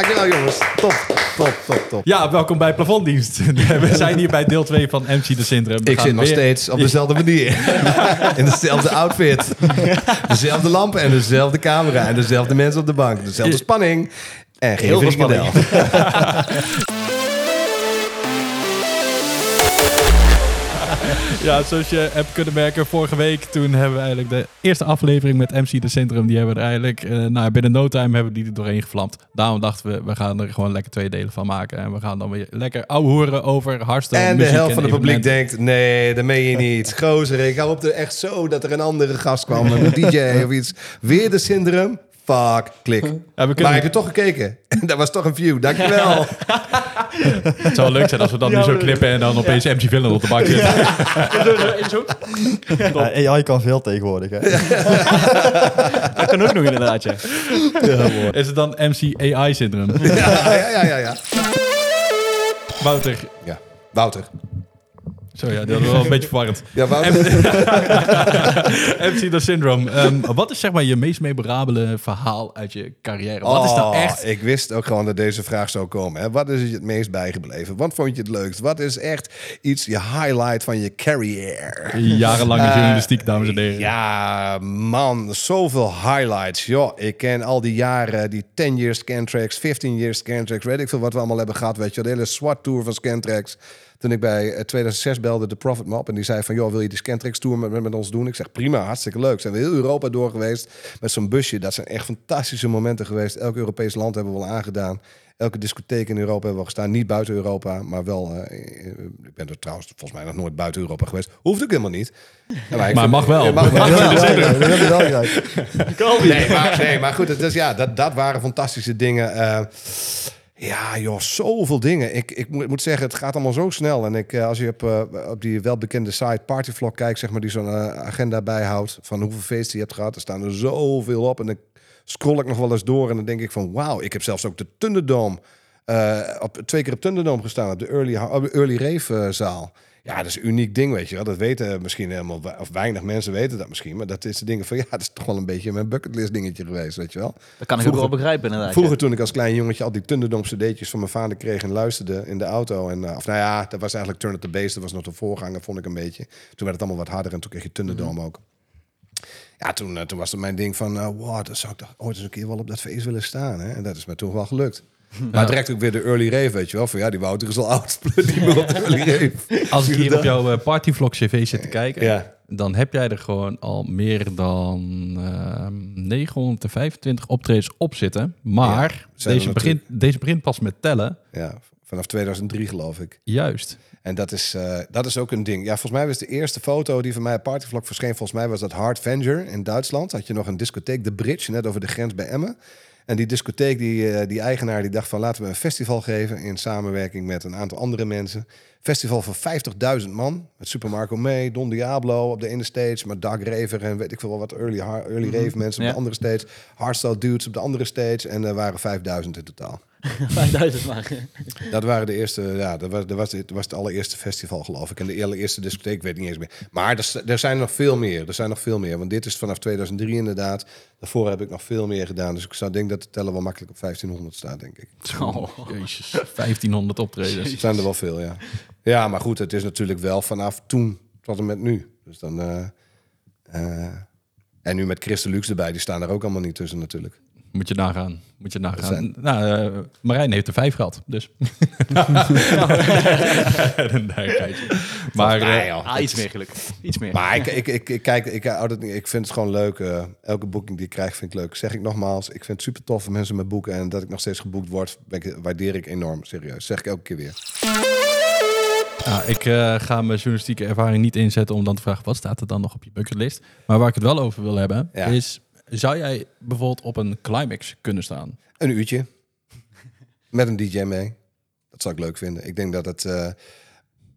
Dankjewel jongens. Top, top, top, top. Ja, welkom bij Plafonddienst. We zijn hier bij deel 2 van MC de Syndroom. We Ik zit nog weer- steeds op dezelfde manier. In dezelfde outfit. Dezelfde lampen en dezelfde camera. En dezelfde mensen op de bank. Dezelfde spanning. En geen Heel veel frikandel. Ja, zoals je hebt kunnen merken, vorige week toen hebben we eigenlijk de eerste aflevering met MC de Centrum. Die hebben we er eigenlijk, eh, nou binnen no time hebben die er doorheen gevlamd. Daarom dachten we, we gaan er gewoon lekker twee delen van maken. En we gaan dan weer lekker horen over hardstyle En de helft van het publiek evenementen. denkt, nee, dat meen je niet. Gozer, ik hou op de echt zo dat er een andere gast kwam. Een DJ of iets. Weer de syndroom. Fuck, klik. Ja, we Maar heb je toch gekeken? dat was toch een view. Dankjewel. het zou leuk zijn als we dan nu zo knippen en dan opeens MC Villain op de bank zitten. Ja, AI kan veel tegenwoordig. Hè? Dat kan ook nog inderdaad, ja. Is het dan MC AI Syndroom? ja, ja, ja, ja, ja. Wouter. Ja, Wouter. Zo ja, dat was wel een beetje verwarrend. Ja. MC The Syndrome. Wat is zeg maar je meest memorabele verhaal uit je carrière? Wat is nou Oh, echt... Ik wist ook gewoon dat deze vraag zou komen. Hè. Wat is je het meest bijgebleven? Wat vond je het leukst? Wat is echt iets, je highlight van je carrière? Jarenlange Eh, journalistiek, dames en heren. Ja, man, zoveel highlights. Joh, ik ken al die jaren, die 10 years Scantrax, 15 years Scantrax, weet ik veel wat we allemaal hebben gehad, weet je. De hele SWAT-tour van Scantrax. Toen ik bij eh, 2006 belde de Profit Map en die zei van... joh, wil je die Scantrax-tour met, met, met ons doen? Ik zeg, prima, hartstikke leuk. Zijn we heel Europa door geweest met zo'n busje. Dat zijn echt fantastische momenten geweest. Elk Europees land hebben we wel aangedaan. Elke discotheek in Europa hebben we gestaan. Niet buiten Europa, maar wel... eh, eh, ik ben er trouwens volgens mij nog nooit buiten Europa geweest. Hoeft ook helemaal niet. Maar, mag wel. Mag wel. Nee, maar, goed, het is, ja, dat, dat waren fantastische dingen. Eh, ja, joh, zoveel dingen. Ik, ik moet, zeggen, het gaat allemaal zo snel. En ik, eh, als je op, eh, op die welbekende site Partyvlog kijkt, zeg maar, die zo'n eh, agenda bijhoudt van hoeveel feesten je hebt gehad, er staan er zoveel op. En dan scroll ik nog wel eens door en dan denk ik van, wauw, ik heb zelfs ook de Thunderdome, op, twee keer op Thunderdome gestaan, op de Early, early Rave zaal. Ja, dat is een uniek ding, weet je wel. Dat weten misschien helemaal, of weinig mensen weten dat misschien. Maar dat is de dingen van, ja, dat is toch wel een beetje mijn bucketlist dingetje geweest, weet je wel. Dat kan ik ook Vroeger- wel begrijpen inderdaad. Vroeger toen ik als klein jongetje al die Thunderdome cd'tjes van mijn vader kreeg en luisterde in de auto. En, eh, of nou ja, dat was eigenlijk Turn Up The Bass. Dat was nog de voorganger, vond ik een beetje. Toen werd het allemaal wat harder en toen kreeg je Thunderdome ook. Ja, toen, eh, toen was het mijn ding van, eh wow, dat zou ik toch ooit eens een keer wel op dat feest willen staan. Hè? En dat is me toen wel gelukt. Maar direct ook weer de early rave, weet je wel. Van ja, die Wouter is al oud, die early rave. Als ik hier op jouw eh, partyvlog cv zit te kijken, Ja. dan heb jij er gewoon al meer dan ehm 925 optredens op zitten. Maar deze, begint, deze begint pas met tellen. Ja, vanaf 2003 geloof ik. Juist. En dat is, eh, dat is ook een ding. Ja, volgens mij was de eerste foto die van mij op Partyvlog verscheen... volgens mij was dat Hard Venger in Duitsland. Had je nog een discotheek, De Bridge, net over de grens bij Emmen. En die discotheek, die, eh, die eigenaar, die dacht van... laten we een festival geven in samenwerking met een aantal andere mensen. Festival van 50.000 man. Met Super Marco May, Don Diablo op de ene stage... met Doug Raver en weet ik veel wel wat early, early rave mensen op Ja. de andere stage. Hardstyle dudes op de andere stage. En er waren 5000 in totaal. 5000 maar. Dat waren de eerste, ja, dat was, dat was, het was het allereerste festival, geloof ik. En de allereerste discotheek, ik weet niet eens meer. Maar er, er zijn nog veel meer. Er zijn nog veel meer. Want dit is vanaf 2003 inderdaad. Daarvoor heb ik nog veel meer gedaan. Dus ik zou denken dat de tellen wel makkelijk op 1500 staat, denk ik. Oh. Jezus, 1500 optredens. Het zijn er wel veel, ja. Ja, maar goed, het is natuurlijk wel vanaf toen tot en met nu. Dus dan... eh, eh, en nu met Christen Lux erbij, die staan er ook allemaal niet tussen natuurlijk. Moet je nagaan. Moet je nagaan. zijn- Nou, eh, Marijn heeft er vijf gehad, dus. nee, maar joh. Ah, iets meer geluk. Iets meer. Maar ik, ik, ik, ik kijk, ik, niet- ik vind het gewoon leuk. elke boeking die ik krijg vind ik leuk. Zeg ik nogmaals, ik vind het super tof voor mensen met boeken. En dat ik nog steeds geboekt word, ben ik- waardeer ik enorm. Serieus. Zeg ik elke keer weer. Ja, ik eh, ga mijn journalistieke ervaring niet inzetten om dan te vragen wat staat er dan nog op je bucketlist. Maar waar ik het wel over wil hebben Ja. is, zou jij bijvoorbeeld op een climax kunnen staan? Een uurtje. Met een DJ mee. Dat zou ik leuk vinden. Ik denk dat het... eh,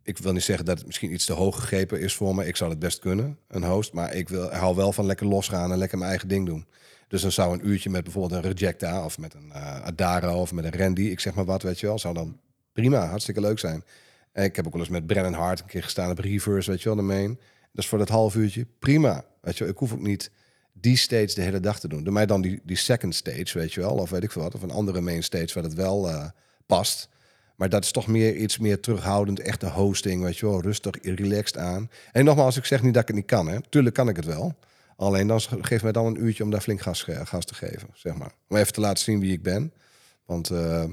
ik wil niet zeggen dat het misschien iets te hoog gegrepen is voor me. Ik zou het best kunnen, een host. Maar ik wil, hou wel van lekker losgaan en lekker mijn eigen ding doen. Dus dan zou een uurtje met bijvoorbeeld een Rejecta... of met een eh Adara of met een Randy, ik zeg maar wat, weet je wel... zou dan prima, hartstikke leuk zijn. En ik heb ook wel eens met Brennan Hart een keer gestaan op Reverse, weet je wel, de main. Dat is voor dat half uurtje prima. Weet je wel, ik hoef ook niet... die stage de hele dag te doen. Doe mij dan die, die second stage, weet je wel, of weet ik veel wat, of een andere main stage waar het wel eh, past. Maar dat is toch meer iets meer terughoudend, echte hosting, weet je wel, rustig, relaxed aan. En nogmaals, ik zeg niet dat ik het niet kan, hè. Tuurlijk kan ik het wel. Alleen dan geef mij dan een uurtje om daar flink gas, gas te geven, zeg maar. Om even te laten zien wie ik ben. Want eh,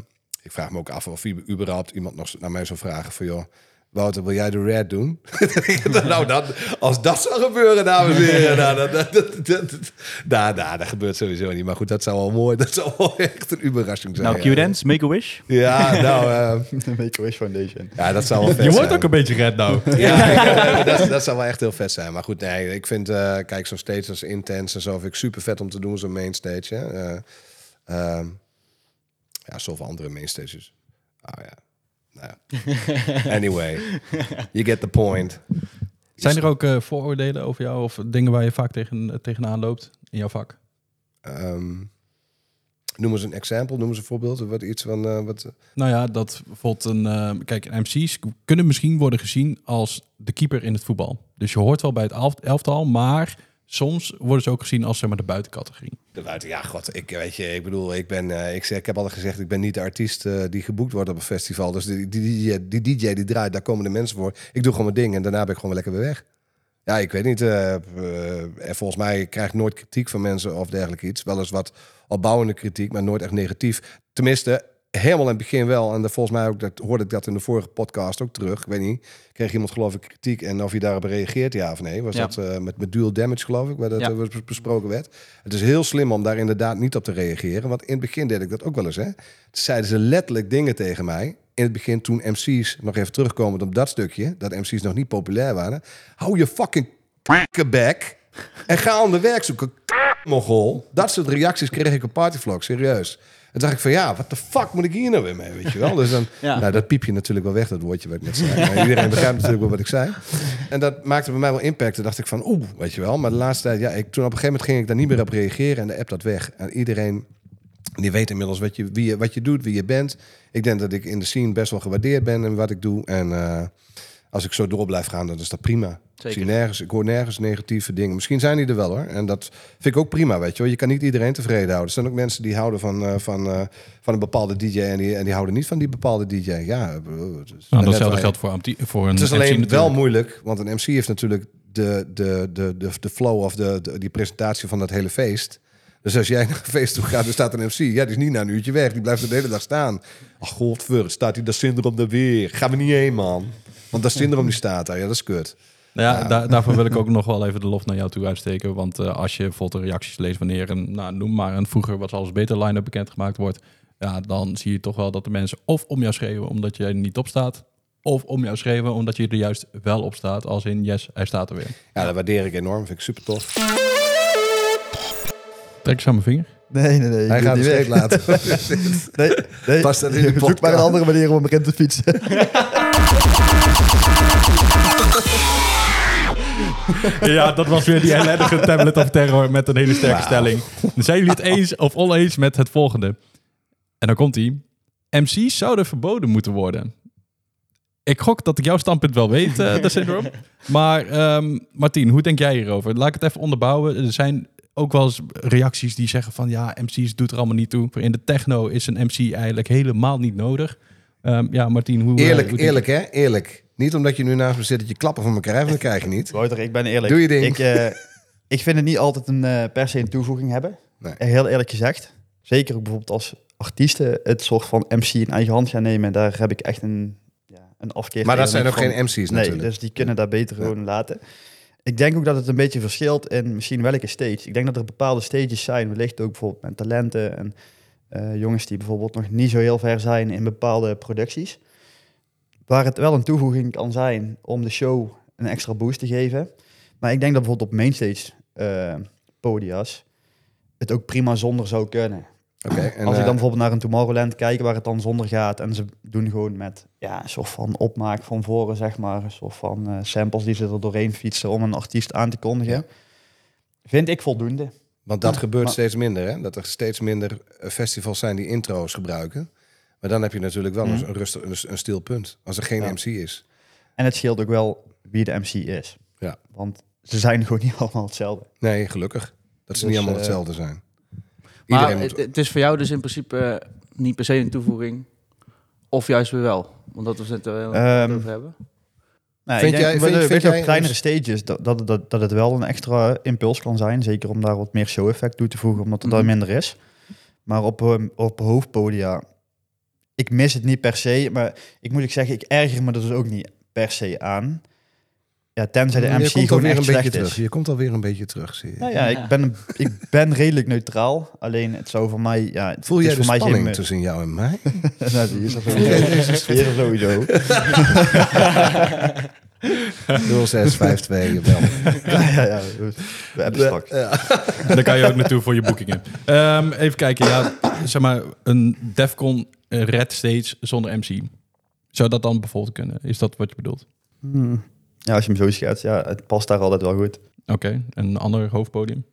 ik vraag me ook af of wie- überhaupt iemand nog naar mij zou vragen van... joh, Wouter, wil jij de red doen? nou, dat, als dat zou gebeuren, dames en heren... Nou, dat, dat, dat, dat, dat, nou, nou, dat gebeurt sowieso niet. Maar goed, dat zou wel mooi... Dat zou wel echt een überrasching zijn. Nou, Q-Dance, Make-A-Wish. Ja, nou... eh, De Make-A-Wish Foundation. ja, dat zou wel vet Je wordt ook een beetje red nou. Ja, dat, dat zou wel echt heel vet zijn. Maar goed, nee, ik vind, eh, kijk, zo'n stage als Intense en zo vind ik super vet om te doen, zo'n main stage. Hè. Eh, ehm, ja, zoveel andere main stages. Oh ja. Nou ja. Anyway, you get the point. Zijn er ook eh, vooroordelen over jou of dingen waar je vaak tegen, tegenaan loopt in jouw vak? Ehm, noem eens een example, noem eens een voorbeeld. Wat iets van eh, wat. Nou ja, dat bijvoorbeeld een... eh, kijk, MC's kunnen misschien worden gezien als de keeper in het voetbal. Dus je hoort wel bij het elf- elftal, maar soms worden ze ook gezien als zeg maar de buitencategorie. Ja, god, ik weet je, ik bedoel, ik ben, eh, ik, zeg, ik heb al gezegd, ik ben niet de artiest eh, die geboekt wordt op een festival. Dus die, die, die, die DJ die draait, daar komen de mensen voor. Ik doe gewoon mijn ding en daarna ben ik gewoon lekker weer weg. Ja, ik weet niet. en volgens mij krijg ik nooit kritiek van mensen of dergelijke iets. Wel eens wat opbouwende kritiek, maar nooit echt negatief. Tenminste, helemaal in het begin wel. En de, volgens mij ook, dat, hoorde ik dat in de vorige podcast ook terug. Ik weet niet. Kreeg iemand geloof ik kritiek en of je daarop reageert, ja of nee. Was Ja. dat eh, met, met dual damage geloof ik, waar dat Ja. eh, besproken werd. Het is heel slim om daar inderdaad niet op te reageren. Want in het begin deed ik dat ook wel eens. Hè. Toen zeiden ze letterlijk dingen tegen mij. In het begin toen MC's, nog even terugkomend op dat stukje, dat MC's nog niet populair waren. Hou je fucking bek en ga ander werk zoeken. Mogol. Dat soort reacties kreeg ik op Partyvlog, serieus. En dacht ik van ja, wat de fuck moet ik hier nou weer mee, weet je wel? Dus dan, Ja. nou, dat piep je natuurlijk wel weg, dat woordje wat ik net zei. Maar iedereen begrijpt natuurlijk wel wat ik zei. En dat maakte bij mij wel impact. Toen dacht ik van oeh, weet je wel. Maar de laatste tijd, ja, ik, toen op een gegeven moment ging ik daar niet meer op reageren en de app dat weg. En iedereen die weet inmiddels wat je, wie je, wat je doet, wie je bent. Ik denk dat ik in de scene best wel gewaardeerd ben in wat ik doe. En eh, als ik zo door blijf gaan, dan is dat prima. Ik, zie nergens, ik hoor nergens negatieve dingen. Misschien zijn die er wel hoor. En dat vind ik ook prima, weet je wel. Je kan niet iedereen tevreden houden. Er zijn ook mensen die houden van, eh, van, eh, van een bepaalde DJ en die, en die houden niet van die bepaalde DJ. Ja, is Nou, datzelfde geldt voor, voor een het is MC alleen wel moeilijk, want een MC heeft natuurlijk de, de, de, de, de flow of de, de, die presentatie van dat hele feest. Dus als jij naar een feest toe gaat, er staat een MC. Ja, die is niet na een uurtje weg. Die blijft de hele dag staan. Ach, godver, staat hij dat syndroom er weer. Gaan we niet heen, man. Want dat syndroom die staat daar. Ja, dat is kut. Nou ja, Ja. daar- daarvoor wil ik ook nog wel even de lof naar jou toe uitsteken. Want eh, als je bijvoorbeeld de reacties leest wanneer een, nou, noem maar een vroeger wat als beter line-up bekendgemaakt wordt. Ja, dan zie je toch wel dat de mensen of om jou schreeuwen omdat jij er niet op staat. Of om jou schreeuwen omdat je er juist wel op staat. Als in, yes, hij staat er weer. Ja, dat waardeer ik enorm. Vind ik super tof. Trek eens aan mijn vinger. Nee, nee, nee. Hij gaat niet weg. laten. Nee, nee. Past dat in de Zoek maar een andere manier om erin te fietsen. Ja, dat was weer die ellendige tablet of terror met een hele sterke stelling. Zijn jullie het eens of oneens met het volgende? En dan komt hij. MC's zouden verboden moeten worden. Ik gok dat ik jouw standpunt wel weet, eh de syndroom. Maar ehm Martien, hoe denk jij hierover? Laat ik het even onderbouwen. Er zijn ook wel eens reacties die zeggen van... ja, MC's doet er allemaal niet toe. In de techno is een MC eigenlijk helemaal niet nodig. Ehm, ja, Martien, hoe... eh, Eerlijk, hoe eerlijk hè? Eerlijk. Niet omdat je nu naast me zit dat je klappen van elkaar hebt, dan krijg je niet. Wouter, ik ben eerlijk. Doe je ding. Ik, eh, ik vind het niet altijd een, eh, per se een toevoeging hebben. Nee. Heel eerlijk gezegd. Zeker ook bijvoorbeeld als artiesten het soort van MC in eigen hand gaan nemen. Daar heb ik echt een, ja, een afkeer Maar dat zijn ook geen MC's Nee, natuurlijk. dus die kunnen daar beter gewoon laten. Ik denk ook dat het een beetje verschilt in misschien welke stage. Ik denk dat er bepaalde stages zijn, wellicht ook bijvoorbeeld met talenten en eh, jongens die bijvoorbeeld nog niet zo heel ver zijn in bepaalde producties. Waar het wel een toevoeging kan zijn om de show een extra boost te geven. Maar ik denk dat bijvoorbeeld op mainstage eh podia's het ook prima zonder zou kunnen. En, Als ik eh, dan bijvoorbeeld naar een Tomorrowland kijk waar het dan zonder gaat en ze doen gewoon met ja, een soort van opmaak van voren, zeg maar, een soort van eh, samples die ze er doorheen fietsen om een artiest aan te kondigen, vind ik voldoende. Want dat gebeurt maar- steeds minder, hè? Dat er steeds minder eh, festivals zijn die intro's gebruiken. Maar dan heb je natuurlijk wel Mhm. een, rustig, een, een stil punt. Als er geen Ja. MC is. En het scheelt ook wel wie de MC is. Ja. Want ze zijn gewoon niet allemaal hetzelfde. Nee, gelukkig. Dat ze Dus, niet allemaal eh, hetzelfde zijn. Maar Iedereen het, moet... het is voor jou dus in principe eh, niet per se een toevoeging. Of juist weer wel. Omdat we het er Ehm, over hebben. Nee, Vind ik denk, jij- vind- vind op kleinere stages, dat, dat, dat, dat het wel een extra impuls kan zijn. Zeker om daar wat meer show-effect toe te voegen, omdat het Mhm. dan minder is. Maar op, ehm, op hoofdpodia, ik mis het niet per se. Maar ik moet ik zeggen, ik erger me er dus ook niet per se aan. Ja, tenzij de je MC gewoon echt een slecht terug. is. Je komt alweer een beetje terug, zie je. Nou ja, ik ben, ik ben redelijk neutraal. Alleen het zou voor mij... Ja, het Voel jij de voor mij spanning geen... tussen jou en mij? nou, die is er sowieso. Die is er sowieso. 0652, wel. ja, ja, ja. We hebben straks. Ja. Daar kan je ook naartoe voor je boekingen. Ehm, even kijken, ja, zeg maar een Defcon Red Stage zonder MC. Zou dat dan bijvoorbeeld kunnen? Is dat wat je bedoelt? Hmm. Ja, als je hem zo schetst, ja, het past daar altijd wel goed. Oké, een ander hoofdpodium?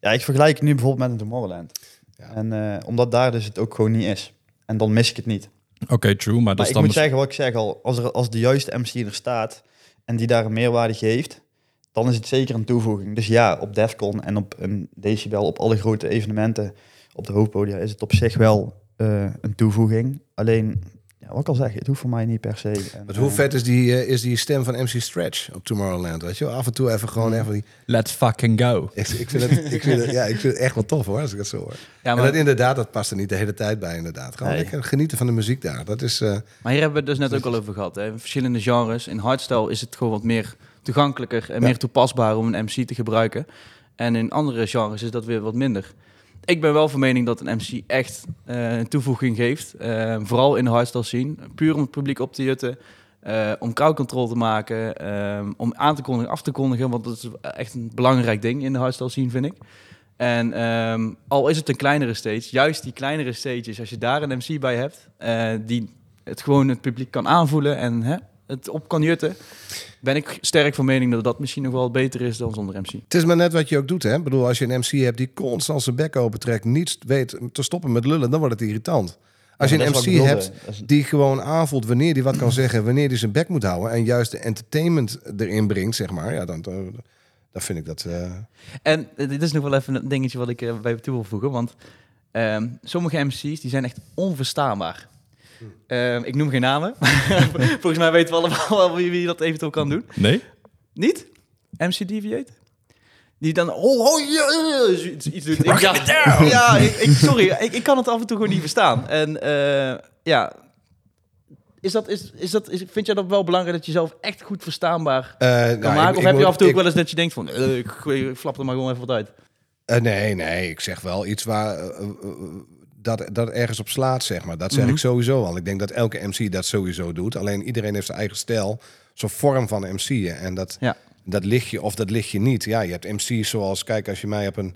Ja, ik vergelijk het nu bijvoorbeeld met een Tomorrowland. Ja. En eh, omdat daar dus het ook gewoon niet is. En dan mis ik het niet. Oké, true, maar dat maar is ik dan... moet zeggen, wat ik zeg al, als, er, als de juiste MC er staat en die daar een meerwaarde geeft, dan is het zeker een toevoeging. Dus ja, op Defcon en op een decibel, op alle grote evenementen op de hoofdpodia is het op zich wel eh, een toevoeging. Alleen, wat ik al zeg, het hoeft voor mij niet per se. En, Want hoe eh, vet is die, eh, is die stem van MC Stretch op Tomorrowland? Weet je wel? Af en toe even gewoon even die... Let's fucking go. Ik, ik, vind het, ik, vind het, ja, ik vind het echt wel tof hoor, als ik het zo hoor. Ja, En maar, dat inderdaad, dat past er niet de hele tijd bij inderdaad. Gewoon Nee. lekker genieten van de muziek daar. Dat is... eh, maar hier hebben we het dus net ook al over gehad. Hè. Verschillende genres. In hardstyle is het gewoon wat meer toegankelijker en Ja. meer toepasbaar om een MC te gebruiken. En in andere genres is dat weer wat minder. Ik ben wel van mening dat een MC echt eh, een toevoeging geeft. Eh, vooral in de hardstyle scene. Puur om het publiek op te jutten. eh, om crowd control te maken. om aan te kondigen, af te kondigen. Want dat is echt een belangrijk ding in de hardstyle scene, vind ik. En ehm, al is het een kleinere stage, juist die kleinere stages, als je daar een MC bij hebt, die het gewoon het publiek kan aanvoelen en hè, het op kan jutten, ben ik sterk van mening dat dat misschien nog wel beter is dan zonder MC. Het is maar net wat je ook doet, hè? Ik bedoel, als je een MC hebt die constant zijn bek opentrekt, niet weet te stoppen met lullen, dan wordt het irritant. Als je een MC hebt is- die gewoon aanvoelt wanneer die wat kan zeggen, wanneer die zijn bek moet houden en juist de entertainment erin brengt, zeg maar, ja, dan, dan, dan vind ik dat. eh, En eh, dit is nog wel even een dingetje wat ik er bij toe wil voegen, want ehm, sommige MC's die zijn echt onverstaanbaar. Ehm, ik noem geen namen, volgens mij weten we allemaal wel wie, wie dat eventueel kan doen. Nee? Niet? MC Deviate? Die dan, oh, oh ja, ja, iets, iets doet. Ik, ja, ja ik, ik- sorry, ik, ik kan het af en toe gewoon niet verstaan. En eh, ja, is dat, is, is dat, is, vind jij dat wel belangrijk dat je zelf echt goed verstaanbaar eh, kan nou, maken? ik- of heb je af en toe ook wel eens dat je denkt van, eh, ik, flap er maar gewoon even wat uit. Nee, nee, ik zeg wel iets waar dat, dat ergens op slaat, zeg maar. Dat zeg Mhm. ik sowieso al. Ik denk dat elke MC dat sowieso doet. Alleen iedereen heeft zijn eigen stijl, zo'n vorm van MC'en. En dat, Ja. dat ligt je of dat ligt je niet. Ja, je hebt MC's zoals, kijk, als je mij op een,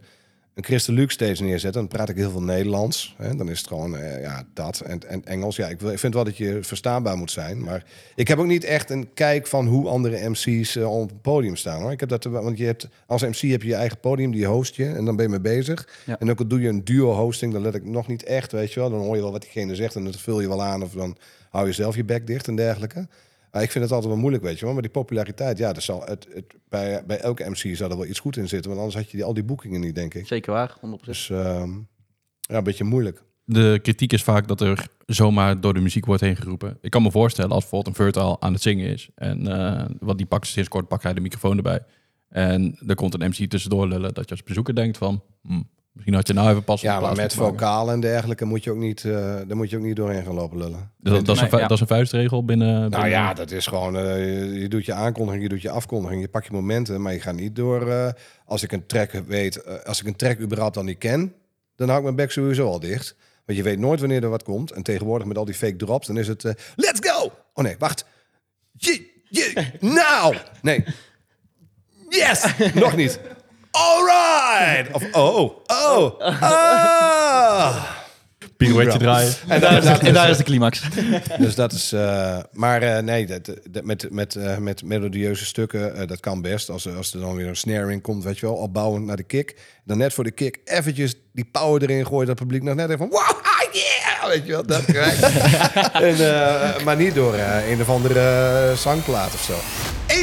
een Christen Luke steeds neerzet, dan praat ik heel veel Nederlands. Hè? Dan is het gewoon, eh, ja, dat en, en Engels. Ja, ik, wil- ik vind wel dat je verstaanbaar moet zijn. Maar ik heb ook niet echt een kijk van hoe andere MC's eh, op het podium staan. Hoor. Ik heb dat, want je hebt, als MC heb je je eigen podium, die host je. En dan ben je mee bezig. Ja. En ook al doe je een duo hosting, dan let ik nog niet echt, weet je wel. Dan hoor je wel wat diegene zegt en dan vul je wel aan. Of dan hou je zelf je bek dicht en dergelijke. Maar ik vind het altijd wel moeilijk, weet je wel. Maar die populariteit, ja, dat zal het, het, bij, bij elke MC zou er wel iets goed in zitten. Want anders had je die, al die boekingen niet, denk ik. Zeker waar, 100%. Dus ehm, ja, een beetje moeilijk. De kritiek is vaak dat er zomaar door de muziek wordt heen geroepen. Ik kan me voorstellen als bijvoorbeeld een Vertaal aan het zingen is. En eh, wat die pakt sinds kort pakt hij de microfoon erbij. En er komt een MC tussendoor lullen. Dat je als bezoeker denkt van... hm, misschien had je nou even pas op Ja, maar met vocalen en dergelijke moet je ook niet, eh daar moet je ook niet doorheen gaan lopen lullen. Dus dat, dat, is een, Nee, vu- ja. dat is een vuistregel binnen... Nou binnen- ja, dat is gewoon, eh, je, je doet je aankondiging, je doet je afkondiging, je pakt je momenten, maar je gaat niet door, eh, als ik een track weet, als ik een track überhaupt dan niet ken, dan hou ik mijn bek sowieso al dicht. Want je weet nooit wanneer er wat komt. En tegenwoordig met al die fake drops, dan is het, eh, let's go! Oh nee, wacht. Je, je, nou! Nee. Yes! Nog niet. Alright! Of, oh, oh, ah! Pirouetje draaien. En daar, daar, En daar is de climax. dus dat is. eh, maar eh, nee, dat, dat, met, met, eh, met melodieuze stukken, dat kan best. Als, als er dan weer een snare in komt, weet je wel, opbouwend naar de kick. Dan net voor de kick eventjes die power erin gooien. Dat het publiek nog net even van wow, ah, yeah, weet je wel, dat krijgt. en, eh, maar niet door eh, een of andere zangplaat of zo.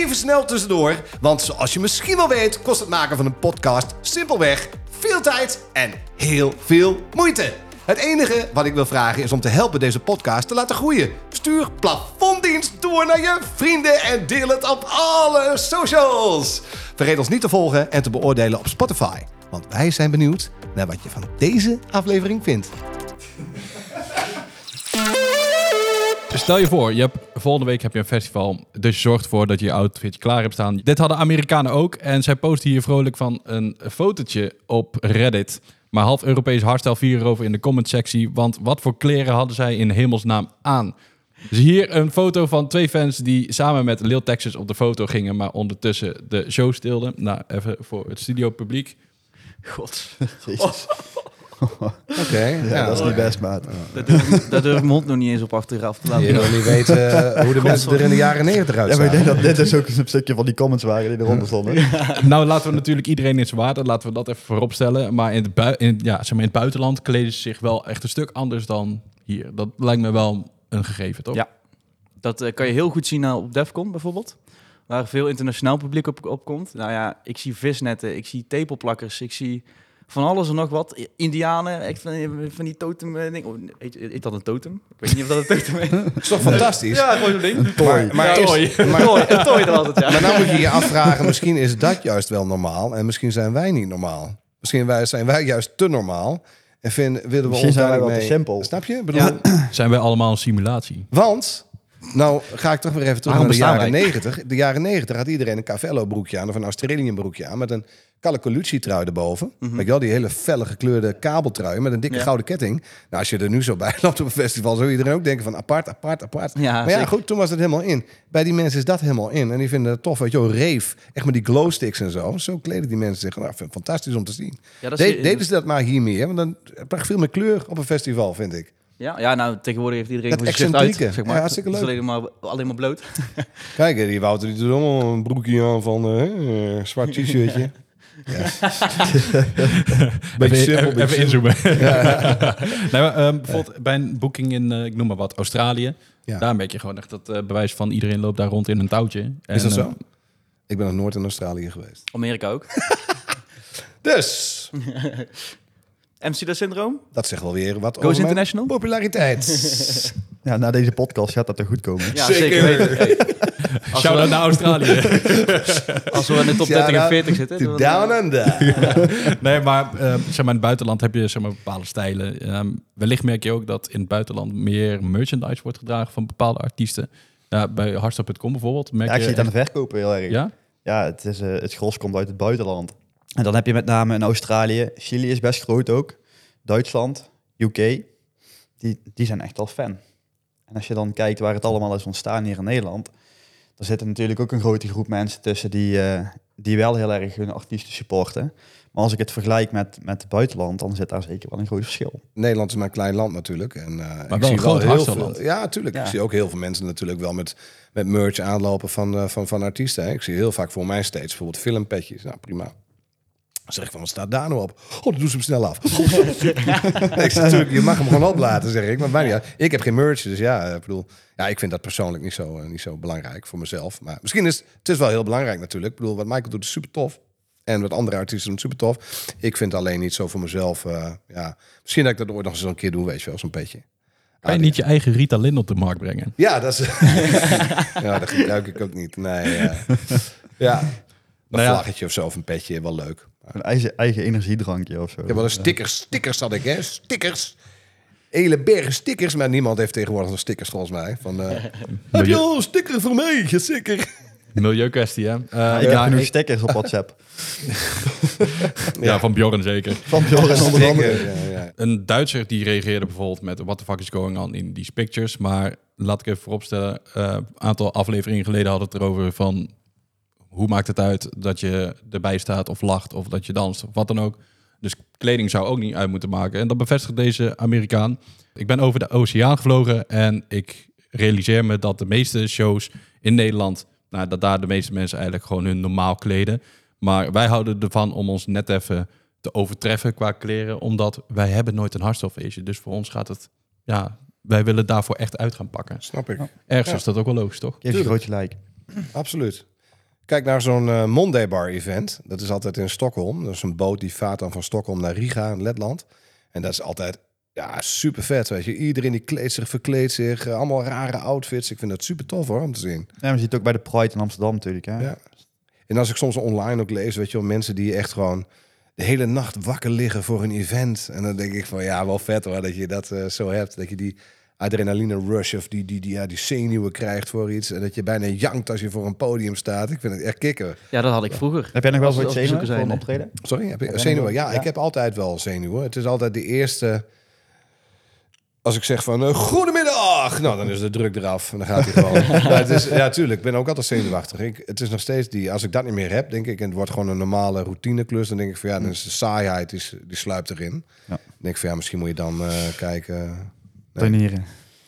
Even snel tussendoor, want zoals je misschien wel weet, kost het maken van een podcast simpelweg veel tijd en heel veel moeite. Het enige wat ik wil vragen is om te helpen deze podcast te laten groeien. Stuur plafonddienst door naar je vrienden en deel het op alle socials. Vergeet ons niet te volgen en te beoordelen op Spotify. Want wij zijn benieuwd naar wat je van deze aflevering vindt. Stel je voor, je hebt, volgende week heb je een festival. Dus je zorgt ervoor dat je je outfitje klaar hebt staan. Dit hadden Amerikanen ook. En zij posten hier vrolijk van een fotootje op Reddit. Maar half Europees hardstyle vier erover in de comment sectie. Want wat voor kleren hadden zij in hemelsnaam aan? Dus hier een foto van twee fans die samen met Lil Texas op de foto gingen. Maar ondertussen de show stilden. Nou, even voor het studio publiek. God, Jezus. Oké, Ja, dat is niet best, maat. daar durf, ik- daar durf ik mijn hond nog niet eens op achteraf te laten Je wil niet weten eh, hoe de mensen er in de jaren negentig Ja, maar ik uitzagen. denk dat dit dus ook een stukje van die comments waren die eronder stonden. Nou, laten we natuurlijk iedereen in zijn waarde. Laten we dat even vooropstellen. Maar in het, bui- in, ja, zeg maar in het buitenland kleden ze zich wel echt een stuk anders dan hier. Dat lijkt me wel een gegeven, toch? Ja. Dat eh, kan je heel goed zien nou, op Defcon bijvoorbeeld. Waar veel internationaal publiek op, op komt. Nou ja, ik zie visnetten, ik zie tepelplakkers, ik zie van alles en nog wat. Indianen, echt van, van die totem eh, ding. Oh, heet, heet dat een totem? Ik weet niet of dat een totem is. Dat is toch fantastisch? ja, gewoon zo'n ding. Tooi. Maar, maar, Ja, is- tooi. maar, Tooi, een tooi dan altijd, ja. maar nou moet je je afvragen, misschien is dat juist wel normaal en misschien zijn wij niet normaal. Misschien wij, zijn wij juist te normaal en vinden, willen we Misschien ons zijn wij wel te mee- simpel. Snap je? Bedoel, Ja. Zijn wij allemaal een simulatie? Want, nou ga ik toch weer even terug Waarom naar de jaren? 90. De jaren 90 had iedereen een Cavello broekje aan of een Australian broekje aan met een Calacollucci trui erboven. Weet je wel, die hele felle gekleurde kabeltrui met een dikke Ja. gouden ketting. Nou, als je er nu zo bij loopt op een festival, zou iedereen ook denken van apart, apart, apart. Ja, maar ja, zeker. goed, toen was het helemaal in. Bij die mensen is dat helemaal in. En die vinden het tof, weet je wel, reef. Echt met die glowsticks en zo. Zo kleden die mensen zich. Nou, fantastisch om te zien. Ja, dat De, deden ze dat maar hier meer, want dan bracht veel meer kleur op een festival, vind ik. ja, ja, nou, tegenwoordig heeft iedereen voor zichzelf uit. Zeg maar. Ja, hartstikke Het is leuk. alleen maar, alleen maar bloot. Kijk, die Wouter die doet allemaal een broekje aan van eh, eh, zwart t-shirtje. Ja. beetje even, simpel, even, beetje even simpel. inzoomen. nee, maar, ehm, bijvoorbeeld bij een boeking in, eh, ik noem maar wat, Australië. Ja. Daar merk je gewoon echt dat eh, bewijs van iedereen loopt daar rond in een touwtje. En, Is dat eh, zo? Ik ben nog nooit in Australië geweest. Amerika ook. Dus, Amsterdam syndroom. dat zegt wel weer wat Goes over International? populariteit. Ja, na deze podcast gaat dat er goed komen. Ja, Zeker. zeker, weten. Hey, Als, Shout-out we, naar Australië. als we in de top 30 en Shout-out 40 zitten. To Down Under. nee, maar eh, zeg maar in het buitenland heb je zeg maar, bepaalde stijlen. Ehm, wellicht merk je ook dat in het buitenland meer merchandise wordt gedragen van bepaalde artiesten. Ja, bij hardstyle.com bijvoorbeeld merk Ja, ik je... zie het aan de verkopen heel erg. ja? Ja, het, is, eh, het gros komt uit het buitenland. En dan heb je met name in Australië, Chili is best groot ook, Duitsland, UK, die, die zijn echt wel fan. En als je dan kijkt waar het allemaal is ontstaan hier in Nederland, dan zit er natuurlijk ook een grote groep mensen tussen die, eh, die wel heel erg hun artiesten supporten. Maar als ik het vergelijk met, met het buitenland, dan zit daar zeker wel een groot verschil. Nederland is maar een klein land natuurlijk. En, eh, ik wel zie een groot heel hardstyle-land. veel. Ja, tuurlijk. Ja. Ik zie ook heel veel mensen natuurlijk wel met, met merch aanlopen van, eh, van, van artiesten. hè. Ik zie heel vaak voor mijn steeds bijvoorbeeld filmpetjes. Nou, prima. Dan zeg ik van, wat staat daar nou op? Oh, dan doen ze hem snel af. ik zeg, natuurlijk, je mag hem gewoon oplaten, zeg ik. Maar mij niet uit. ik heb geen merch, dus ja, ik bedoel... Ja, ik vind dat persoonlijk niet zo, eh, niet zo belangrijk voor mezelf. Maar misschien is het is wel heel belangrijk natuurlijk. Ik bedoel, wat Michael doet is super tof. En wat andere artiesten doen super tof. Ik vind het alleen niet zo voor mezelf. eh, ja. Misschien dat ik dat ooit nog eens een keer doe, weet je wel, zo'n petje. Kan je niet je eigen Rita Lin op de markt brengen? Ja, dat is. ja, dat gebruik ik ook niet. Nee. eh, ja. Een Nou ja. vlaggetje of zo of een petje, wel leuk. Een eigen, eigen energiedrankje of zo. Heb wel een stickers. Stickers had ik, hè? Stickers. Hele bergen stickers. Maar niemand heeft tegenwoordig nog stickers volgens mij. Van, eh, heb je al een sticker voor mij? Zeker. Milieukwestie, hè? Ja, Eh, ik ja, heb ik- stickers op WhatsApp. ja, van Bjorn zeker. Van Bjorn onder andere. Sticker, ja, ja. Een Duitser die reageerde bijvoorbeeld met what the fuck is going on in these pictures. Maar laat ik even vooropstellen, eh, een aantal afleveringen geleden hadden we het erover van hoe maakt het uit dat je erbij staat of lacht of dat je danst of wat dan ook. Dus kleding zou ook niet uit moeten maken. En dat bevestigt deze Amerikaan. Ik ben over de oceaan gevlogen en ik realiseer me dat de meeste shows in Nederland, nou, dat daar de meeste mensen eigenlijk gewoon hun normaal kleden. Maar wij houden ervan om ons net even te overtreffen qua kleren, omdat wij hebben nooit een hardstylefeestje. Dus voor ons gaat het, ja, wij willen daarvoor echt uit gaan pakken. Snap ik. Ergens Ja. is dat ook wel logisch, toch? Geef je groot gelijk. Absoluut. Kijk naar zo'n eh, Monday Bar event. Dat is altijd in Stockholm. Dat is een boot die vaart dan van Stockholm naar Riga in Letland. En dat is altijd ja, super vet, weet je. Iedereen die kleedt zich, verkleedt zich. eh, allemaal rare outfits. Ik vind dat super tof hoor, om te zien. Ja, we zien het ook bij de Pride in Amsterdam natuurlijk. Hè? Ja. En als ik soms online ook lees, weet je wel, mensen die echt gewoon de hele nacht wakker liggen voor een event. En dan denk ik van, ja, wel vet hoor, dat je dat eh, zo hebt. Dat je die adrenaline rush of die, die, die, ja, die zenuwen krijgt voor iets. En dat je bijna jankt als je voor een podium staat. Ik vind het echt kicken. Ja, dat had ik vroeger. Heb jij nog wel zo'n als zenuwen voor een optreden? Sorry, heb je Heb zenuwen? Ja, ja? ik heb altijd wel zenuwen. Het is altijd de eerste... Als ik zeg van, eh, goedemiddag! Nou, dan is de druk eraf en dan gaat hij gewoon. maar het is, ja, tuurlijk, ik ben ook altijd zenuwachtig. Ik, het is nog steeds die, als ik dat niet meer heb, denk ik, en het wordt gewoon een normale routineklus, dan denk ik van, ja, dan is de saaiheid, die, die sluipt erin. Ja. Dan denk ik van, ja, misschien moet je dan eh, kijken... Nee. Traineren.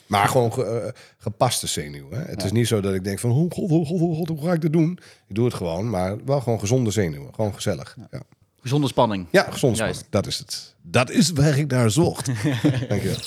Maar gewoon ge- eh, gepaste zenuw. Hè? Het is niet zo dat ik denk van, oh god, oh god, god, hoe ga ik dat doen? Ik doe het gewoon, maar wel gewoon gezonde zenuwen. Gewoon gezellig. Ja, Gezonde spanning. ja gezond Juist. spanning. Dat is het. Dat is waar ik naar zocht. Dankjewel.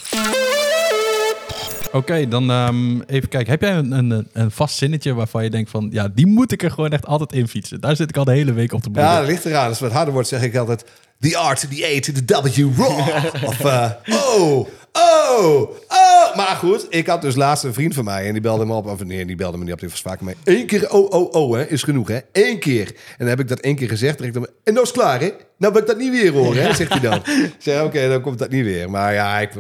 Oké, dan ehm, even kijken. Heb jij een, een, een vast zinnetje waarvan je denkt van... Ja, die moet ik er gewoon echt altijd in fietsen. Daar zit ik al de hele week op te broeden. Ja, dat ligt eraan. Als het wat harder wordt, zeg ik altijd... The R to the A to the W, raw. of, eh, oh, oh, oh. Maar goed, ik had dus laatst een vriend van mij... en die belde me op. Of nee, die belde me niet op. Die was vaker mee. Eén keer oh, oh, oh, hè, is genoeg, hè. Eén keer. En dan heb ik dat één keer gezegd. En, dan, en nou is klaar, hè. Nou wil ik dat niet weer horen, hè, zegt hij dan. Zeg, oké, dan komt dat niet weer. Maar ja, ik...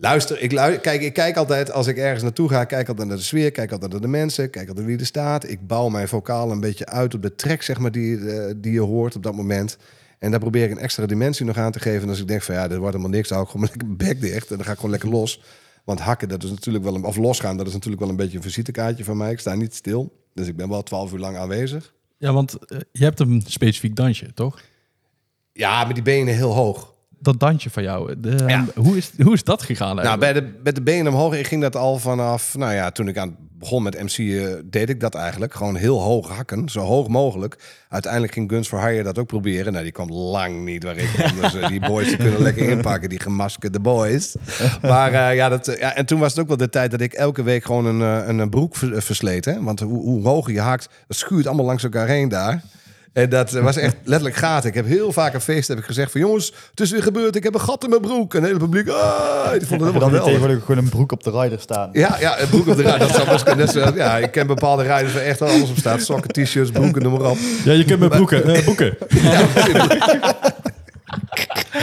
Luister, ik, kijk, ik kijk altijd, als ik ergens naartoe ga, kijk altijd naar de sfeer, kijk altijd naar de mensen, kijk altijd wie er staat. Ik bouw mijn vocaal een beetje uit op de track, zeg maar, die, eh, die je hoort op dat moment. En daar probeer ik een extra dimensie nog aan te geven. En als ik denk van ja, dit wordt helemaal niks, dan hou ik gewoon lekker mijn bek dicht. En dan ga ik gewoon lekker los. Want hakken, dat is natuurlijk wel een, of losgaan, dat is natuurlijk wel een beetje een visitekaartje van mij. Ik sta niet stil. Dus ik ben wel twaalf uur lang aanwezig. Ja, want eh, je hebt een specifiek dansje, toch? Ja, met die benen heel hoog. Dat dansje van jou. De, Ja. hoe, is, hoe is dat gegaan Nou, eigenlijk? bij de, met de benen omhoog, ik ging dat al vanaf, nou ja, toen ik aan begon met MC, eh, deed ik dat eigenlijk. Gewoon heel hoog hakken, zo hoog mogelijk. Uiteindelijk ging Guns for Hire dat ook proberen. Nou, die kwam lang niet waar ik kwam. Dus eh, die boys die kunnen lekker inpakken, die gemaskerde boys. Maar eh, ja, dat, ja, en toen was het ook wel de tijd dat ik elke week gewoon een, een, een broek ver- versleet. Hè? Want hoe, hoe hoger je hakt, dat schuurt allemaal langs elkaar heen daar. En dat was echt letterlijk gaten. Ik heb heel vaak een feest heb ik gezegd van... jongens, het is weer gebeurd, ik heb een gat in mijn broek. En het hele publiek, ah, die vond het En helemaal dan geweldig. tegenwoordig gewoon een broek op de rider staan. Ja, ja, een broek op de rij. Dat zou best kunnen. Net zo- ja, ik ken bepaalde rijders waar echt wel alles op staat. Sokken, t-shirts, broeken, noem maar op. Ja, je kunt met broeken. eh, boeken.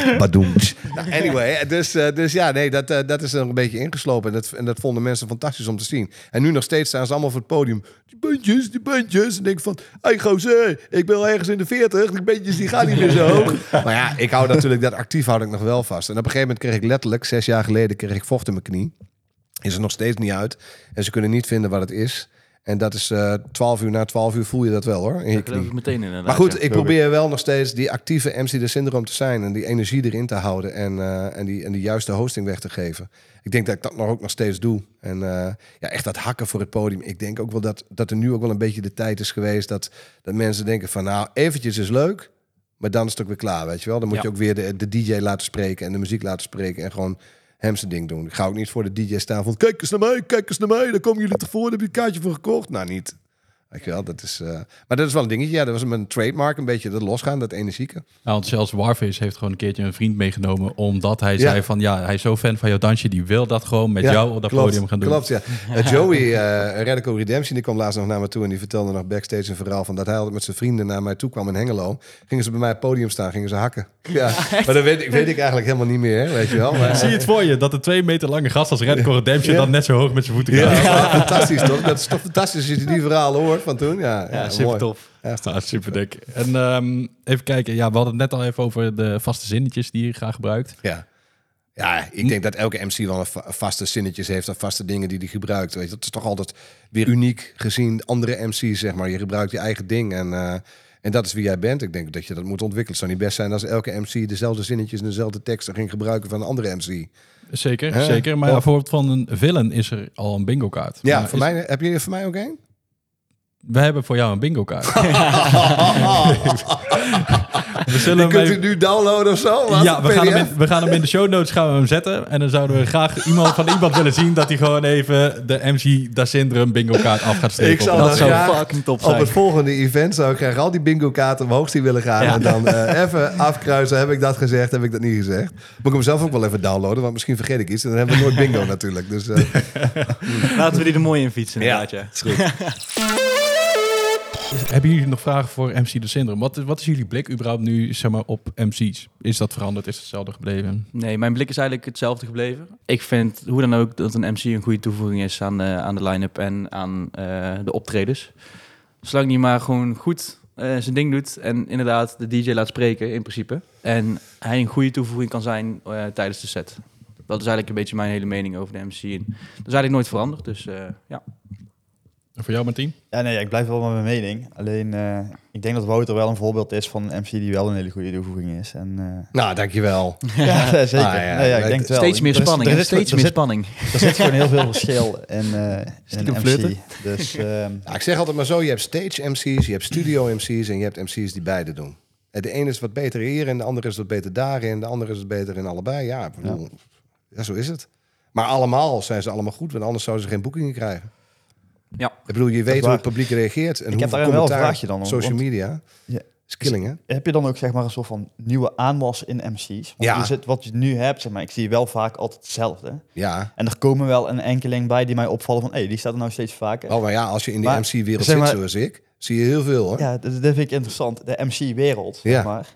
Badoemtsch. Nou, anyway, dus, eh, dus ja, nee, dat, eh, dat is er een beetje ingeslopen. En dat, en dat vonden mensen fantastisch om te zien. En nu nog steeds staan ze allemaal voor het podium. Die bandjes, die bandjes. En denk ik van, hey gozer, ik ben al ergens in de 40. Die bandjes die gaan niet meer zo hoog. maar ja, ik hou natuurlijk, dat actief houd ik nog wel vast. En op een gegeven moment kreeg ik letterlijk, zes jaar geleden, kreeg ik vocht in mijn knie. Is er nog steeds niet uit. En ze kunnen niet vinden wat het is. En dat is eh 12 uur na 12 uur voel je dat wel hoor. In je Dat ik meteen inderdaad. Maar goed, ja. ik probeer wel nog steeds die actieve MC de syndroom te zijn en die energie erin te houden en, eh, en, die, en die juiste hosting weg te geven. Ik denk dat ik dat nog ook nog steeds doe. En eh, ja, echt dat hakken voor het podium. Ik denk ook wel dat, dat er nu ook wel een beetje de tijd is geweest dat, dat mensen denken van nou, eventjes is leuk, maar dan is het ook weer klaar, weet je wel. Dan moet Ja. je ook weer de, de DJ laten spreken en de muziek laten spreken en gewoon hem zijn ding doen. Ik ga ook niet voor de DJ staan van kijk eens naar mij, kijk eens naar mij, daar komen jullie tevoren, heb je een kaartje voor gekocht. Nou, niet. Wel, dat is... eh, maar dat is wel een dingetje. Ja, dat was een trademark een beetje dat losgaan, dat energieke. Ja, want zelfs Warface heeft gewoon een keertje een vriend meegenomen. Omdat hij Ja. zei van ja, hij is zo fan van jouw dansje. Die wil dat gewoon met Ja, jou op dat klopt, podium gaan doen. Klopt, ja. Eh, Joey, eh Radical Redemption, die kwam laatst nog naar me toe... en die vertelde nog backstage een verhaal van... dat hij altijd met zijn vrienden naar mij toe kwam in Hengelo. Gingen ze bij mij op het podium staan, gingen ze hakken. Ja, maar dat weet, ik- weet ik eigenlijk helemaal niet meer, weet je wel. Maar, Zie je het voor je, dat een twee meter lange gast als Radical Redemption Ja. dan net zo hoog met zijn voeten ja, gaat. fantastisch toch? Dat is toch fantastisch als je die verhalen hoort van toen. Ja, ja, Ja, super mooi. tof. Ja, Ja, super dik. En ehm, even kijken, ja, we hadden het net al even over de vaste zinnetjes die je graag gebruikt. Ja. Ja, ik denk dat elke MC wel een va- vaste zinnetjes heeft of vaste dingen die hij gebruikt. Weet je, dat is toch altijd weer uniek gezien andere MC's, zeg maar. Je gebruikt je eigen ding en, eh, en dat is wie jij bent. Ik denk dat je dat moet ontwikkelen. Het zou niet best zijn als elke MC dezelfde zinnetjes en dezelfde teksten ging gebruiken van een andere MC. Zeker, zeker. Maar bijvoorbeeld van een villain is er al een bingo kaart. Ja, voor is- mij, heb je er voor mij ook een? We hebben voor jou een bingo kaart. We zullen Die hem kunt u nu downloaden of zo? Wat? Ja, we gaan, hem in, we gaan hem in de show notes gaan we hem zetten. En dan zouden we graag iemand van iemand willen zien dat hij gewoon even de MC Da Syndrome bingo kaart af gaat steken. Ik zal op dat Dat ons. zou fucking top Op zijn. het volgende event zou ik graag al die bingo kaarten omhoog zien willen gaan. Ja. En dan eh, even afkruisen. Heb ik dat gezegd? Heb ik dat niet gezegd? Moet ik hem zelf ook wel even downloaden. Want misschien vergeet ik iets. En dan hebben we nooit bingo natuurlijk. Dus eh, Laten we die er mooi in fietsen inderdaad, ja. is goed. Hebben jullie nog vragen voor MC De Syndrome? Wat, wat is jullie blik überhaupt nu zeg maar, op MC's? Is dat veranderd? Is het hetzelfde gebleven? Nee, mijn blik is eigenlijk hetzelfde gebleven. Ik vind hoe dan ook dat een MC een goede toevoeging is aan de, aan de line-up en aan eh, de optredens. Zolang hij maar gewoon goed eh, zijn ding doet en inderdaad de DJ laat spreken in principe. En hij een goede toevoeging kan zijn eh, tijdens de set. Dat is eigenlijk een beetje mijn hele mening over de MC. En dat is eigenlijk nooit veranderd, dus eh, ja. En voor jou, Martien? Ja, nee, ik blijf wel met mijn mening. Alleen, eh, ik denk dat Wouter wel een voorbeeld is van een MC die wel een hele goede toevoeging is. En, eh, Nou, dankjewel. ja, zeker. Ah, ja, nee, ja, ik denk het wel. Steeds meer Er is- spanning, er is- steeds er meer zit- spanning. Er zit gewoon heel veel verschil in, eh een flirten. MC. Dus ehm, Ja, ik zeg altijd maar zo. Je hebt stage MC's, je hebt studio MC's en je hebt MC's die beide doen. En de ene is wat beter hierin, de andere is wat beter daarin. De andere is wat beter in allebei. Ja, bedoel, ja. zo is het. Maar allemaal zijn ze allemaal goed, want anders zouden ze geen boekingen krijgen. Ja. Ik bedoel, je weet hoe het publiek reageert. En Ik heb hoeveel daarin wel een commentaar, vraagje dan, hoor, Social media. Ja. Is killing, hè? heb je dan ook zeg maar een soort van nieuwe aanwas in MC's? Want Ja. je zit, wat je nu hebt, zeg maar, ik zie wel vaak altijd hetzelfde. Ja. En er komen wel een enkeling bij die mij opvallen van, hé, die staat er nou steeds vaker. Oh, maar ja, als je in die Maar, MC-wereld zeg zit zoals ik, zie je heel veel, hoor. Ja, dat, dat vind ik interessant. De MC-wereld, Ja. zeg maar.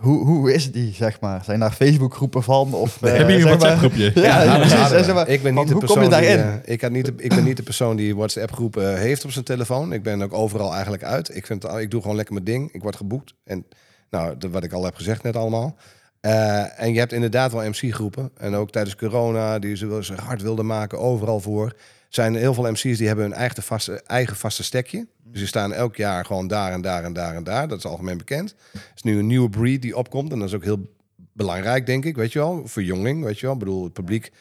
Hoe, hoe is die, zeg maar? Zijn daar Facebook-groepen van? Of, Nee. eh, Hebben jullie een WhatsApp-groepje? Ja, precies. zeg maar, ik ben niet de persoon die, eh, ik, had niet de, ik ben niet de persoon die WhatsApp-groepen heeft op zijn telefoon. Ik ben ook overal eigenlijk uit. Ik, vind, ik doe gewoon lekker mijn ding. Ik word geboekt. En nou, wat ik al heb gezegd net allemaal. Eh, en je hebt inderdaad wel MC-groepen. En ook tijdens corona, die ze hard wilden maken, overal voor. Zijn heel veel MC's die hebben hun eigen vaste, eigen vaste stekje. Dus die staan elk jaar gewoon daar en daar en daar en daar. Dat is algemeen bekend. Er is nu een nieuwe breed die opkomt. En dat is ook heel belangrijk, denk ik, weet je wel. Verjonging, weet je wel. Ik bedoel, het publiek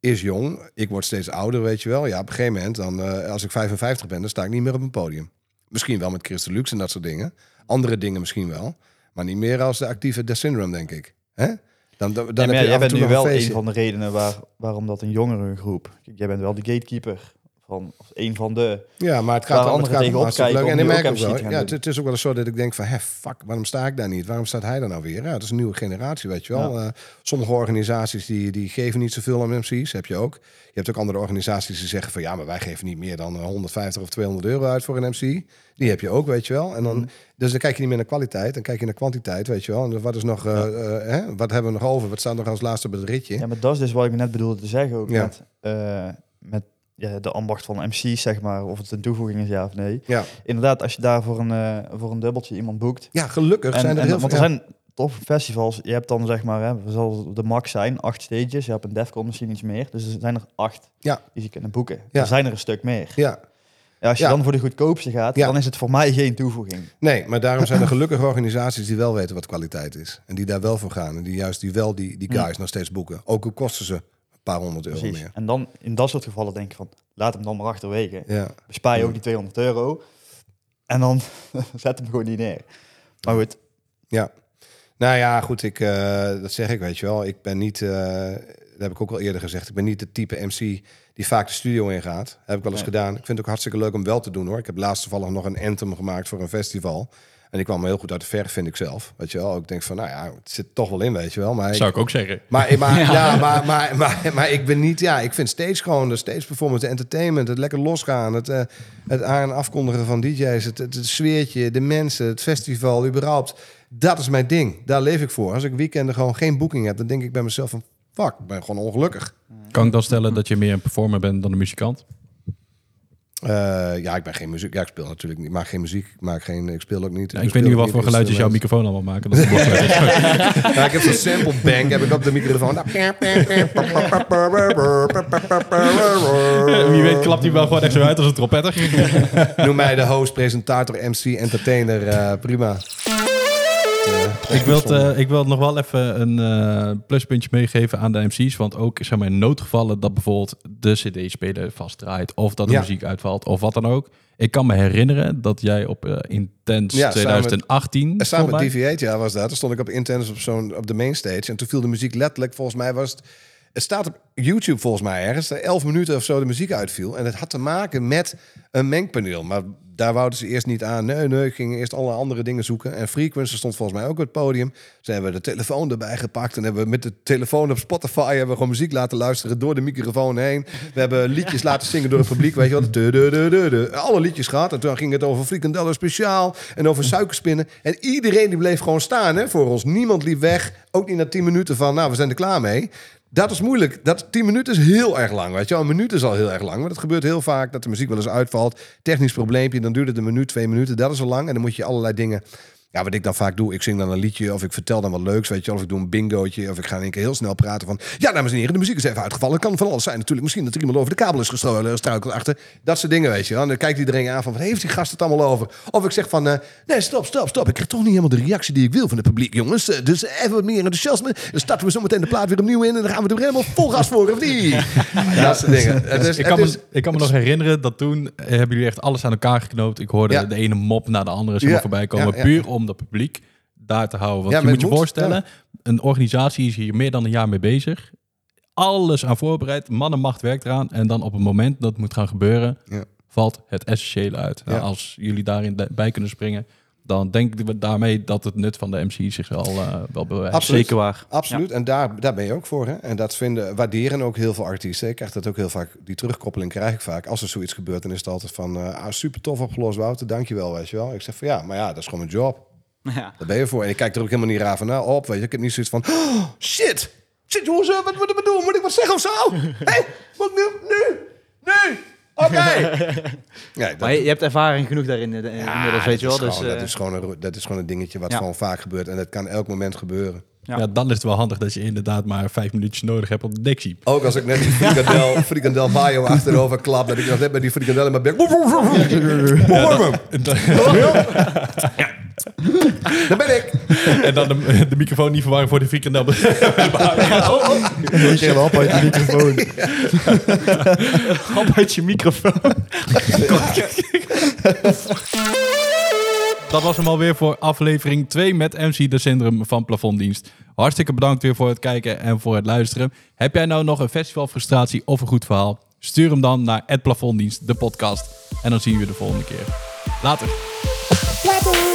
is jong. Ik word steeds ouder, weet je wel. Ja, op een gegeven moment, dan, eh, als ik 55 ben, dan sta ik niet meer op een podium. Misschien wel met Christen Lux en dat soort dingen. Andere dingen misschien wel. Maar niet meer als de actieve The Syndrome, denk ik. Dan, dan, dan Ja, maar heb ja, je jij bent nu wel een van de redenen waar, waarom dat een jongere groep... Kijk, Jij bent wel de gatekeeper van, of een van de... Ja, maar het gaat Waar om het anderen gaat om tegenop hartstikke kijken leuk. En ik merk ook wel, ja, het, is ook wel eens zo dat ik denk van, hè, fuck, waarom sta ik daar niet? Waarom staat hij daar nou weer? Ja, het is een nieuwe generatie, weet je wel. Eh, sommige organisaties die, die geven niet zoveel aan MC's, heb je ook. Je hebt ook andere organisaties die zeggen van, ja, maar wij geven niet meer dan eh, 150 of 200 euro uit voor een MC. Die heb je ook, weet je wel. En dan, Mhm. Dus dan kijk je niet meer naar kwaliteit, dan kijk je naar kwantiteit, weet je wel. En wat is nog, eh, eh, wat hebben we nog over? Wat staat nog als laatste op het ritje? Ja, maar dat is dus wat ik net bedoelde te zeggen ook Ja. met, eh, met ja, de ambacht van MC's, zeg maar. Of het een toevoeging is, ja of nee. Ja, Inderdaad, als je daar voor een, eh, voor een dubbeltje iemand boekt... ja gelukkig En, zijn er en- heel want veel. er ja. zijn toffe festivals. Je hebt dan zeg maar, hè, zal de max zijn, acht stages. Je hebt een Defcon misschien iets meer. Dus er zijn er acht Ja. die ze kunnen boeken. Ja. Er zijn er een stuk meer. Ja, Ja, als je Ja. dan voor de goedkoopste gaat, Ja. dan is het voor mij geen toevoeging. Nee, maar daarom zijn er gelukkig organisaties die wel weten wat kwaliteit is. En die daar wel voor gaan. En die juist die wel die, die guys nog steeds boeken. Ook al kosten ze paar honderd euro Precies. meer. En dan in dat soort gevallen denk je van, laat hem dan maar achterwege. Ja. Bespaar je Ja. ook die 200 euro. En dan zet hem gewoon niet neer. Maar goed, ja. Nou ja, goed, ik, eh, dat zeg ik, weet je wel. Ik ben niet, eh, dat heb ik ook al eerder gezegd, ik ben niet de type MC die vaak de studio ingaat. Heb ik wel eens Nee. gedaan. Ik vind het ook hartstikke leuk om wel te doen hoor. Ik heb laatst toevallig nog een anthem gemaakt voor een festival. En die kwam heel goed uit de verf, vind ik zelf. Weet je wel, ik denk van, nou ja, het zit toch wel in, weet je wel. Maar ik- Zou ik ook zeggen. Maar, maar, ja. maar, maar, maar, maar ik ben niet, ja, ik vind stage gewoon de stage performance, de entertainment, het lekker losgaan, het, eh, het aan- en afkondigen van DJ's, het, het, het sfeertje, de mensen, het festival, überhaupt. Dat is mijn ding. Daar leef ik voor. Als ik weekenden gewoon geen boeking heb, dan denk ik bij mezelf van, fuck, ik ben gewoon ongelukkig. Kan ik dan stellen dat je meer een performer bent dan een muzikant? Eh, ja, ik ben geen muziek. Ja, ik speel natuurlijk niet. Ik maak geen muziek. Ik, maak geen, ik speel ook niet. Ja, ik weet niet wat voor geluidjes jouw microfoon allemaal maken. Dat. Ja, ik heb zo'n sample bank heb ik op de microfoon. Wie weet klapt hij wel gewoon echt zo uit als een trompetter. Noem mij de host, presentator, MC, entertainer. eh, prima. Ik, wil het, eh, ik wil nog wel even een eh, pluspuntje meegeven aan de MC's. Want ook zeg maar, in noodgevallen dat bijvoorbeeld de cd-speler vastdraait, of dat de Ja. muziek uitvalt, of wat dan ook. Ik kan me herinneren dat jij op eh, Intense Ja, samen met- 2018, En samen met DV8, ja, was dat. Toen stond ik op Intense op, zo'n, op de mainstage. En toen viel de muziek letterlijk, volgens mij was het... Het staat op YouTube volgens mij ergens, dat 11 minuten of zo de muziek uitviel. En het had te maken met een mengpaneel. Maar daar wouden ze eerst niet aan. Nee, nee, gingen eerst alle andere dingen zoeken. En Frequency stond volgens mij ook op het podium. Ze hebben de telefoon erbij gepakt. En hebben we met de telefoon op Spotify hebben we gewoon muziek laten luisteren door de microfoon heen. We hebben liedjes laten zingen door het publiek. Weet je wat? De, de, de, de, de. Alle liedjes gehad. En toen ging het over frikandellen speciaal. En over suikerspinnen. En iedereen die bleef gewoon staan hè, voor ons. Niemand liep weg. Ook niet na 10 minuten van, nou, we zijn er klaar mee. Dat is moeilijk. Dat, 10 minuten is heel erg lang. Weet je wel, een minuut is al heel erg lang. Maar dat gebeurt heel vaak dat de muziek wel eens uitvalt. Technisch probleempje, dan duurt het een minuut, twee minuten. Dat is al lang. En dan moet je allerlei dingen. Ja, wat ik dan vaak doe, ik zing dan een liedje of ik vertel dan wat leuks, weet je. Of ik doe een bingootje of ik ga in één keer heel snel praten van... Ja, dames en heren, de muziek is even uitgevallen. Het kan van alles zijn natuurlijk. Misschien dat er iemand over de kabel is gestro- gestruikeld achter. Dat soort dingen, weet je dan kijkt iedereen aan van, wat heeft die gast het allemaal over? Of ik zeg van, eh, nee, stop, stop, stop. Ik krijg toch niet helemaal de reactie die ik wil van het publiek, jongens. Eh, Dus even wat meer enthousiasme. Dan starten we zo meteen de plaat weer opnieuw in en dan gaan we er helemaal vol gas voor, of niet? dat soort dingen. Is, ik, kan me, ik kan me nog herinneren dat toen eh, hebben jullie echt alles aan elkaar geknoopt. Ik hoorde Ja. de ene mop naar de andere voorbij komen. Puur om dat publiek daar te houden. Want Ja, je moet je moet, voorstellen, een organisatie is hier meer dan een jaar mee bezig. Alles aan voorbereid. Mannenmacht werkt eraan. En dan op het moment dat het moet gaan gebeuren, Ja. valt het essentiële uit. Nou, Ja. als jullie daarin bij kunnen springen, dan denk ik daarmee dat het nut van de MC zich al eh, wel bewijst. Absoluut. Zeker waar. Absoluut, en daar, daar ben je ook voor. Hè? En dat vinden, waarderen ook heel veel artiesten. Ik krijg dat ook heel vaak, die terugkoppeling krijg ik vaak. Als er zoiets gebeurt, dan is het altijd van... eh, ah, super tof opgelost, Wouter, dankjewel, weet je wel. Ik zeg van ja, maar ja, dat is gewoon mijn job. Ja. Daar ben je voor. En ik kijk er ook helemaal niet raar van nou, op, weet je. Ik heb niet zoiets van, oh, shit, shit jongens, eh, wat moeten we doen? Moet ik wat zeggen of zo? Hé, moet ik nu, nu, nu, oké. Nee, dat- Maar je, je hebt ervaring genoeg daarin eh, ja, weet je wel. dat is Dus, gewoon- eh, dat, is gewoon een, dat is gewoon een dingetje wat Ja. gewoon vaak gebeurt. En dat kan elk moment gebeuren. Ja. Ja. dan is het wel handig dat je inderdaad maar vijf minuutjes nodig hebt op de dictie. Ook als ik net die frikandel, frikandel mayo achterover klap, dat ik nog net met die frikandel in mijn bek... Daar ben ik. En dan de, de microfoon niet verwarren voor de frikandel. Ik heb op uit de microfoon. Hap uit je microfoon. Dat was hem alweer voor aflevering 2 met MC De Syndroom van Plafonddienst. Hartstikke bedankt weer voor het kijken en voor het luisteren. Heb jij nou nog een festivalfrustratie of een goed verhaal? Stuur hem dan naar het Plafonddienst, de podcast. En dan zien we je de volgende keer. Later. Later.